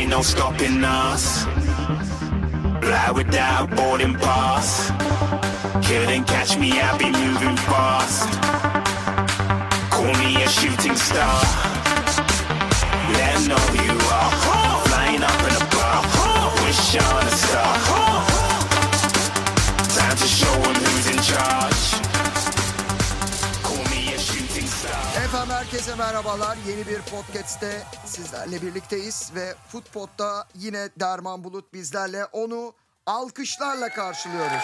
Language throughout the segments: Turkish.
ain't no stopping us. Fly without boarding pass. Couldn't catch me, I'll be moving fast. Call me a shooting star. Let know you are. Flying up in a bar. Wish on a star. Herkese merhabalar. Yeni bir podcast'te sizlerle birlikteyiz ve Footpod'da yine Derman Bulut bizlerle onu alkışlarla karşılıyoruz.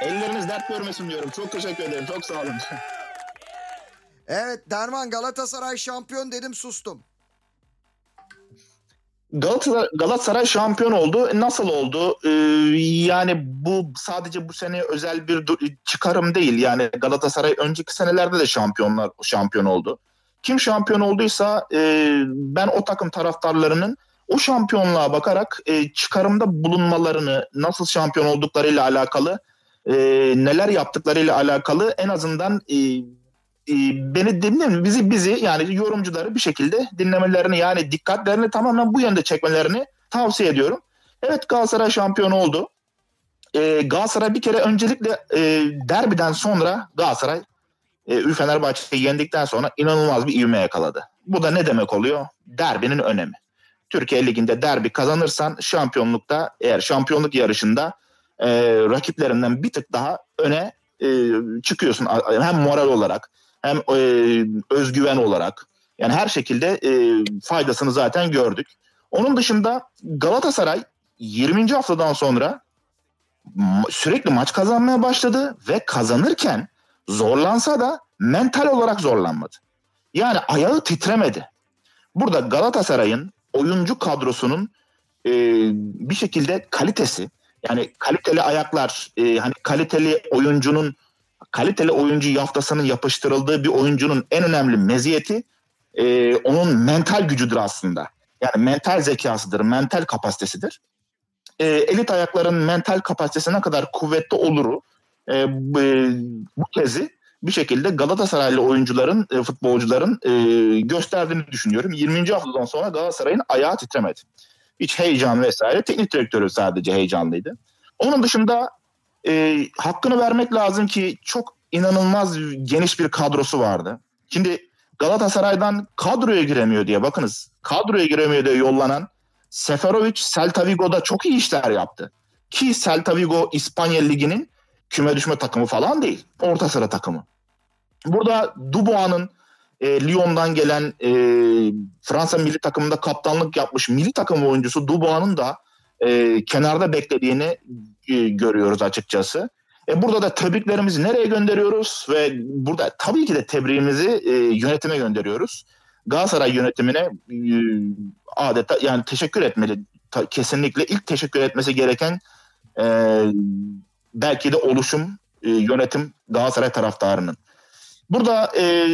Elleriniz dert görmesin diyorum. Çok teşekkür ederim. Çok sağ olun. Evet Derman Galatasaray şampiyon dedim sustum. Galatasaray, Galatasaray şampiyon oldu. E, Nasıl oldu? Ee, yani bu sadece bu sene özel bir çıkarım değil. Yani Galatasaray önceki senelerde de şampiyonlar şampiyon oldu. Kim şampiyon olduysa e, ben o takım taraftarlarının o şampiyonluğa bakarak e, çıkarımda bulunmalarını, nasıl şampiyon olduklarıyla alakalı, e, neler yaptıklarıyla alakalı en azından e, beni dinleyin bizi bizi yani yorumcuları bir şekilde dinlemelerini yani dikkatlerini tamamen bu yönde çekmelerini tavsiye ediyorum. Evet Galatasaray şampiyon oldu. E, Galatasaray bir kere öncelikle e, derbiden sonra Galatasaray e, Fenerbahçe'yi yendikten sonra inanılmaz bir ivme yakaladı. Bu da ne demek oluyor? Derbinin önemi. Türkiye Ligi'nde derbi kazanırsan şampiyonlukta eğer şampiyonluk yarışında e, rakiplerinden bir tık daha öne e, çıkıyorsun. Hem moral olarak hem e, özgüven olarak yani her şekilde e, faydasını zaten gördük. Onun dışında Galatasaray 20. haftadan sonra sürekli maç kazanmaya başladı ve kazanırken zorlansa da mental olarak zorlanmadı. Yani ayağı titremedi. Burada Galatasaray'ın oyuncu kadrosunun e, bir şekilde kalitesi yani kaliteli ayaklar e, hani kaliteli oyuncunun kaliteli oyuncu yaftasının yapıştırıldığı bir oyuncunun en önemli meziyeti e, onun mental gücüdür aslında. Yani mental zekasıdır, mental kapasitesidir. E, elit ayakların mental kapasitesi ne kadar kuvvetli oluru e, bu, bu tezi bir şekilde Galatasaraylı oyuncuların, e, futbolcuların e, gösterdiğini düşünüyorum. 20. haftadan sonra Galatasaray'ın ayağı titremedi. Hiç heyecan vesaire. Teknik direktörü sadece heyecanlıydı. Onun dışında e, hakkını vermek lazım ki çok inanılmaz geniş bir kadrosu vardı. Şimdi Galatasaray'dan kadroya giremiyor diye bakınız. Kadroya giremiyor diye yollanan Seferovic Celta Vigo'da çok iyi işler yaptı. Ki Celta Vigo İspanya Ligi'nin küme düşme takımı falan değil. Orta sıra takımı. Burada Dubois'ın e, Lyon'dan gelen e, Fransa milli takımında kaptanlık yapmış milli takım oyuncusu Dubois'ın da e, kenarda beklediğini e, görüyoruz açıkçası. E, burada da tebriklerimizi nereye gönderiyoruz ve burada tabii ki de tebriğimizi e, yönetime gönderiyoruz. Galatasaray yönetimine e, adeta yani teşekkür etmeli. Ta- kesinlikle ilk teşekkür etmesi gereken e, belki de oluşum, e, yönetim Galatasaray taraftarının. Burada e,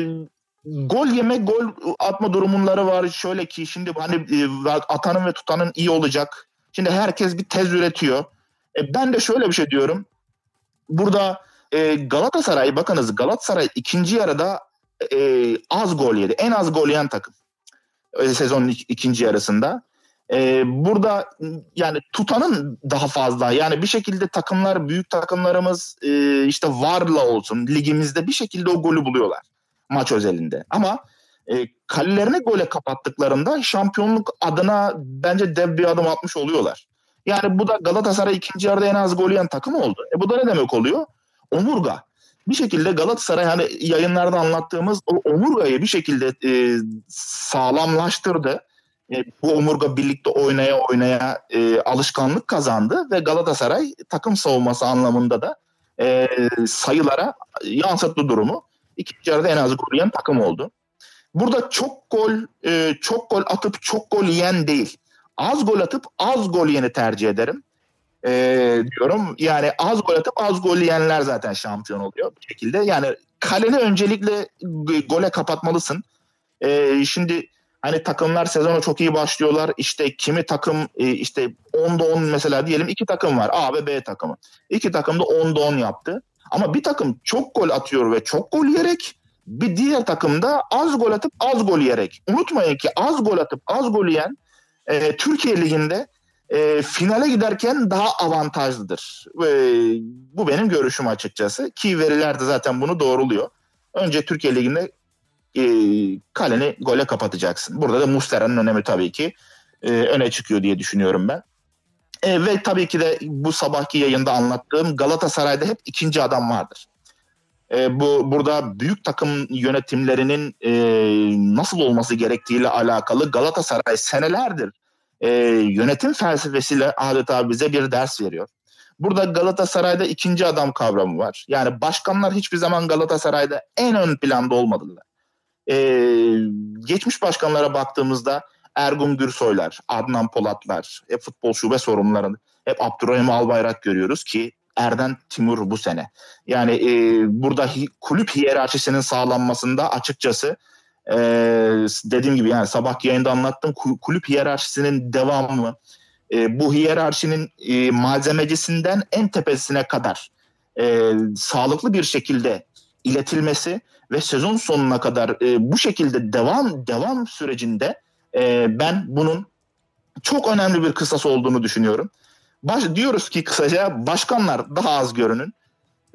gol yeme, gol atma durumunları var. Şöyle ki şimdi hani e, atanın ve tutanın iyi olacak. Şimdi herkes bir tez üretiyor. E, ben de şöyle bir şey diyorum. Burada e, Galatasaray bakınız Galatasaray ikinci yarıda e, az gol yedi. En az gol yiyen takım. E, sezonun ik- ikinci yarısında. E, burada yani tutanın daha fazla. Yani bir şekilde takımlar, büyük takımlarımız e, işte varla olsun ligimizde bir şekilde o golü buluyorlar maç özelinde. Ama e, kalelerine gole kapattıklarında şampiyonluk adına bence dev bir adım atmış oluyorlar. Yani bu da Galatasaray ikinci yarıda en az gol yiyen takım oldu. E bu da ne demek oluyor? Omurga. Bir şekilde Galatasaray hani yayınlarda anlattığımız o omurgayı bir şekilde e, sağlamlaştırdı. E, bu omurga birlikte oynaya oynaya e, alışkanlık kazandı ve Galatasaray takım savunması anlamında da e, sayılara yansıttı durumu. İkinci yarıda en az gol yiyen takım oldu. Burada çok gol e, çok gol atıp çok gol yiyen değil. Az gol atıp az gol yiyeni tercih ederim. E, diyorum. Yani az gol atıp az gol yiyenler zaten şampiyon oluyor bir şekilde. Yani kaleni öncelikle gole kapatmalısın. E, şimdi hani takımlar sezona çok iyi başlıyorlar. İşte kimi takım e, işte 10'da 10 mesela diyelim iki takım var. A ve B takımı. İki takım da 10'da 10 yaptı. Ama bir takım çok gol atıyor ve çok gol yiyerek Bir diğer takımda az gol atıp az gol yiyerek. Unutmayın ki az gol atıp az gol yiyen e, Türkiye Ligi'nde e, finale giderken daha avantajlıdır. E, bu benim görüşüm açıkçası. Ki veriler de zaten bunu doğruluyor. Önce Türkiye Ligi'nde e, kaleni gole kapatacaksın. Burada da Mustera'nın önemi tabii ki e, öne çıkıyor diye düşünüyorum ben. E, ve tabii ki de bu sabahki yayında anlattığım Galatasaray'da hep ikinci adam vardır. E, bu burada büyük takım yönetimlerinin e, nasıl olması gerektiğiyle alakalı Galatasaray senelerdir e, yönetim felsefesiyle adeta bize bir ders veriyor. Burada Galatasaray'da ikinci adam kavramı var. Yani başkanlar hiçbir zaman Galatasaray'da en ön planda olmadılar. Ee, geçmiş başkanlara baktığımızda Ergun Gürsoylar, Adnan Polatlar, hep futbol şube sorumluları, hep Abdurrahim Albayrak görüyoruz ki Erden Timur bu sene. Yani e, burada hi, kulüp hiyerarşisinin sağlanmasında açıkçası e, dediğim gibi yani sabah yayında anlattım kulüp hiyerarşisinin devamı e, bu hiyerarşinin e, malzemecisinden en tepesine kadar e, sağlıklı bir şekilde iletilmesi ve sezon sonuna kadar e, bu şekilde devam devam sürecinde e, ben bunun çok önemli bir kısas olduğunu düşünüyorum. Baş, diyoruz ki kısaca başkanlar daha az görünün.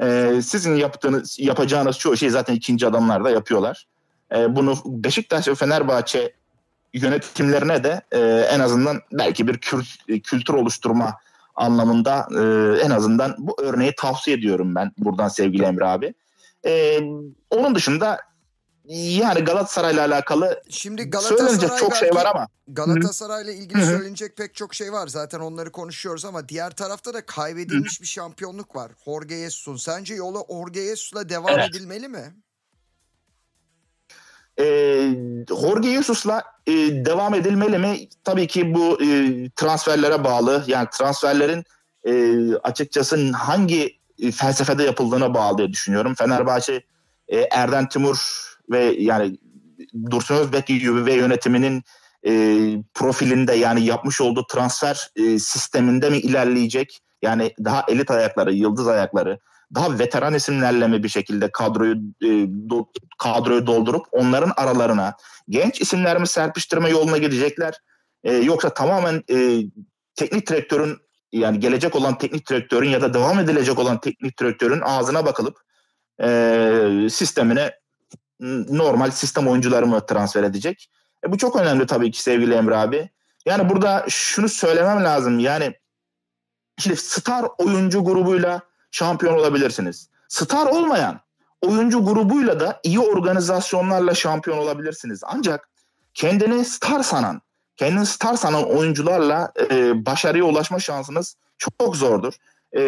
E, sizin yaptığınız yapacağınız çoğu şey zaten ikinci adamlar da yapıyorlar. E, bunu Beşiktaş ve Fenerbahçe yönetimlerine de e, en azından belki bir kült, kültür oluşturma anlamında e, en azından bu örneği tavsiye ediyorum ben buradan sevgili Emre abi. E, onun dışında yani Galatasaray'la alakalı Şimdi Galatasaray çok şey var ama Galatasaray'la ilgili söylenecek pek çok şey var. Zaten onları konuşuyoruz ama diğer tarafta da kaybedilmiş bir şampiyonluk var. Jorge Jesus'un. Sence yolu Jorge Jesus'la devam evet. edilmeli mi? E, Jorge Jesus'la e, devam edilmeli mi? Tabii ki bu e, transferlere bağlı. Yani transferlerin e, açıkçası hangi e, felsefede yapıldığına bağlı diye düşünüyorum. Fenerbahçe e, Erden Timur ve yani Dursun Özbek ve yönetiminin e, profilinde yani yapmış olduğu transfer e, sisteminde mi ilerleyecek? Yani daha elit ayakları, yıldız ayakları, daha veteran isimlerle mi bir şekilde kadroyu e, do, kadroyu doldurup onların aralarına genç isimler mi serpiştirme yoluna gidecekler? E, yoksa tamamen e, teknik direktörün yani gelecek olan teknik direktörün ya da devam edilecek olan teknik direktörün ağzına bakılıp e, sistemine normal sistem oyuncuları mı transfer edecek? E, bu çok önemli tabii ki sevgili Emre abi. Yani burada şunu söylemem lazım. Yani şimdi star oyuncu grubuyla şampiyon olabilirsiniz. Star olmayan oyuncu grubuyla da iyi organizasyonlarla şampiyon olabilirsiniz. Ancak kendini star sanan, kendini star sanan oyuncularla e, başarıya ulaşma şansınız çok zordur. E,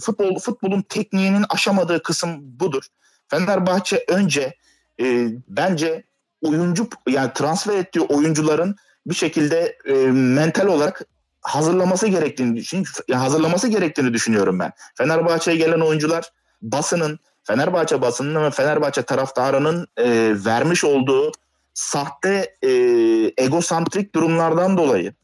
futbol futbolun tekniğinin aşamadığı kısım budur. Fenerbahçe önce e, bence oyuncu yani transfer ettiği oyuncuların bir şekilde e, mental olarak hazırlaması gerektiğini çünkü hazırlaması gerektiğini düşünüyorum ben. Fenerbahçe'ye gelen oyuncular basının Fenerbahçe basının ve Fenerbahçe taraftarının e, vermiş olduğu sahte e, egosantrik durumlardan dolayı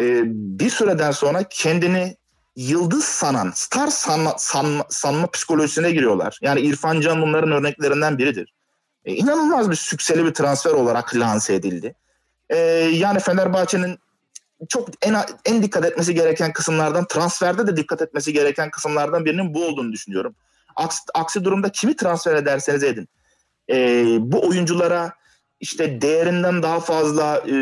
e, bir süreden sonra kendini yıldız sanan, star sanma, sanma, sanma psikolojisine giriyorlar. Yani İrfan Can bunların örneklerinden biridir. E, inanılmaz bir sükseli bir transfer olarak lanse edildi. E, yani Fenerbahçe'nin çok en en dikkat etmesi gereken kısımlardan transferde de dikkat etmesi gereken kısımlardan birinin bu olduğunu düşünüyorum. Aksi, aksi durumda kimi transfer ederseniz edin. E, bu oyunculara işte değerinden daha fazla e,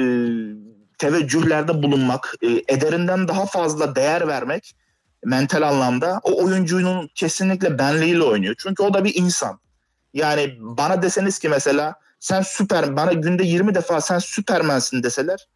teveccühlerde bulunmak, e, ederinden daha fazla değer vermek mental anlamda o oyuncunun kesinlikle benliğiyle oynuyor. Çünkü o da bir insan. Yani bana deseniz ki mesela sen süper bana günde 20 defa sen süpermensin deseler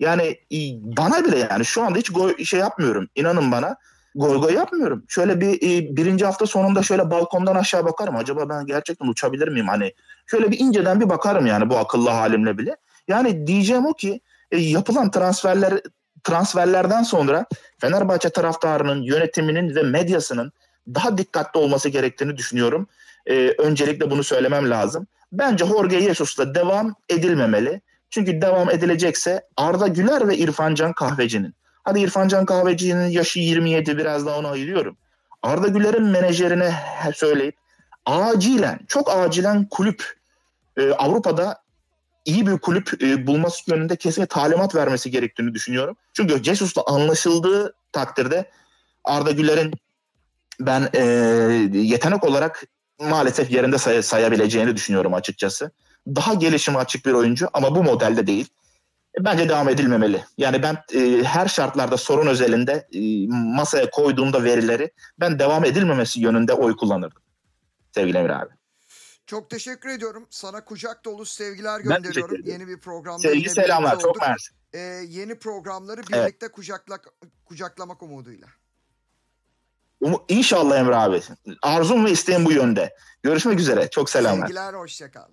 yani bana bile yani şu anda hiç goy, şey yapmıyorum. İnanın bana goy goy yapmıyorum. Şöyle bir birinci hafta sonunda şöyle balkondan aşağı bakarım. Acaba ben gerçekten uçabilir miyim? Hani şöyle bir inceden bir bakarım yani bu akıllı halimle bile. Yani diyeceğim o ki e, yapılan transferler transferlerden sonra Fenerbahçe taraftarının, yönetiminin ve medyasının daha dikkatli olması gerektiğini düşünüyorum. Ee, öncelikle bunu söylemem lazım. Bence Jorge Jesus'la devam edilmemeli. Çünkü devam edilecekse Arda Güler ve İrfan Can Kahveci'nin. Hadi İrfan Can Kahveci'nin yaşı 27 biraz daha onu ayırıyorum. Arda Güler'in menajerine söyleyip acilen, çok acilen kulüp e, Avrupa'da iyi bir kulüp e, bulması yönünde kesinlikle talimat vermesi gerektiğini düşünüyorum. Çünkü Jesus'la anlaşıldığı takdirde Arda Güler'in ben e, yetenek olarak maalesef yerinde say- sayabileceğini düşünüyorum açıkçası. Daha gelişime açık bir oyuncu ama bu modelde değil. E, bence devam edilmemeli. Yani ben e, her şartlarda sorun özelinde e, masaya koyduğumda verileri ben devam edilmemesi yönünde oy kullanırdım. Sevgili Emre abi. Çok teşekkür ediyorum. Sana kucak dolu sevgiler gönderiyorum. Yeni bir programda Sevgi selamlar. Çok mersi. Ee, yeni programları Evet. birlikte kucaklak kucaklamak umuduyla. Umu- İnşallah Emre abi. Arzum ve isteğim bu yönde. Görüşmek üzere. Çok selamlar. Sevgiler, hoşça kal.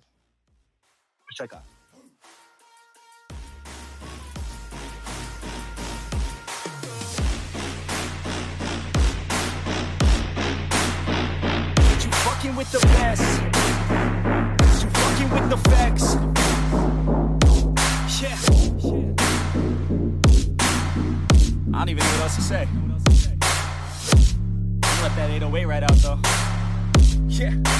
Hoşçakal. Fucking with the best. You fucking with the facts. Yeah. I don't even know what else to say. gonna wait right out though. Yeah.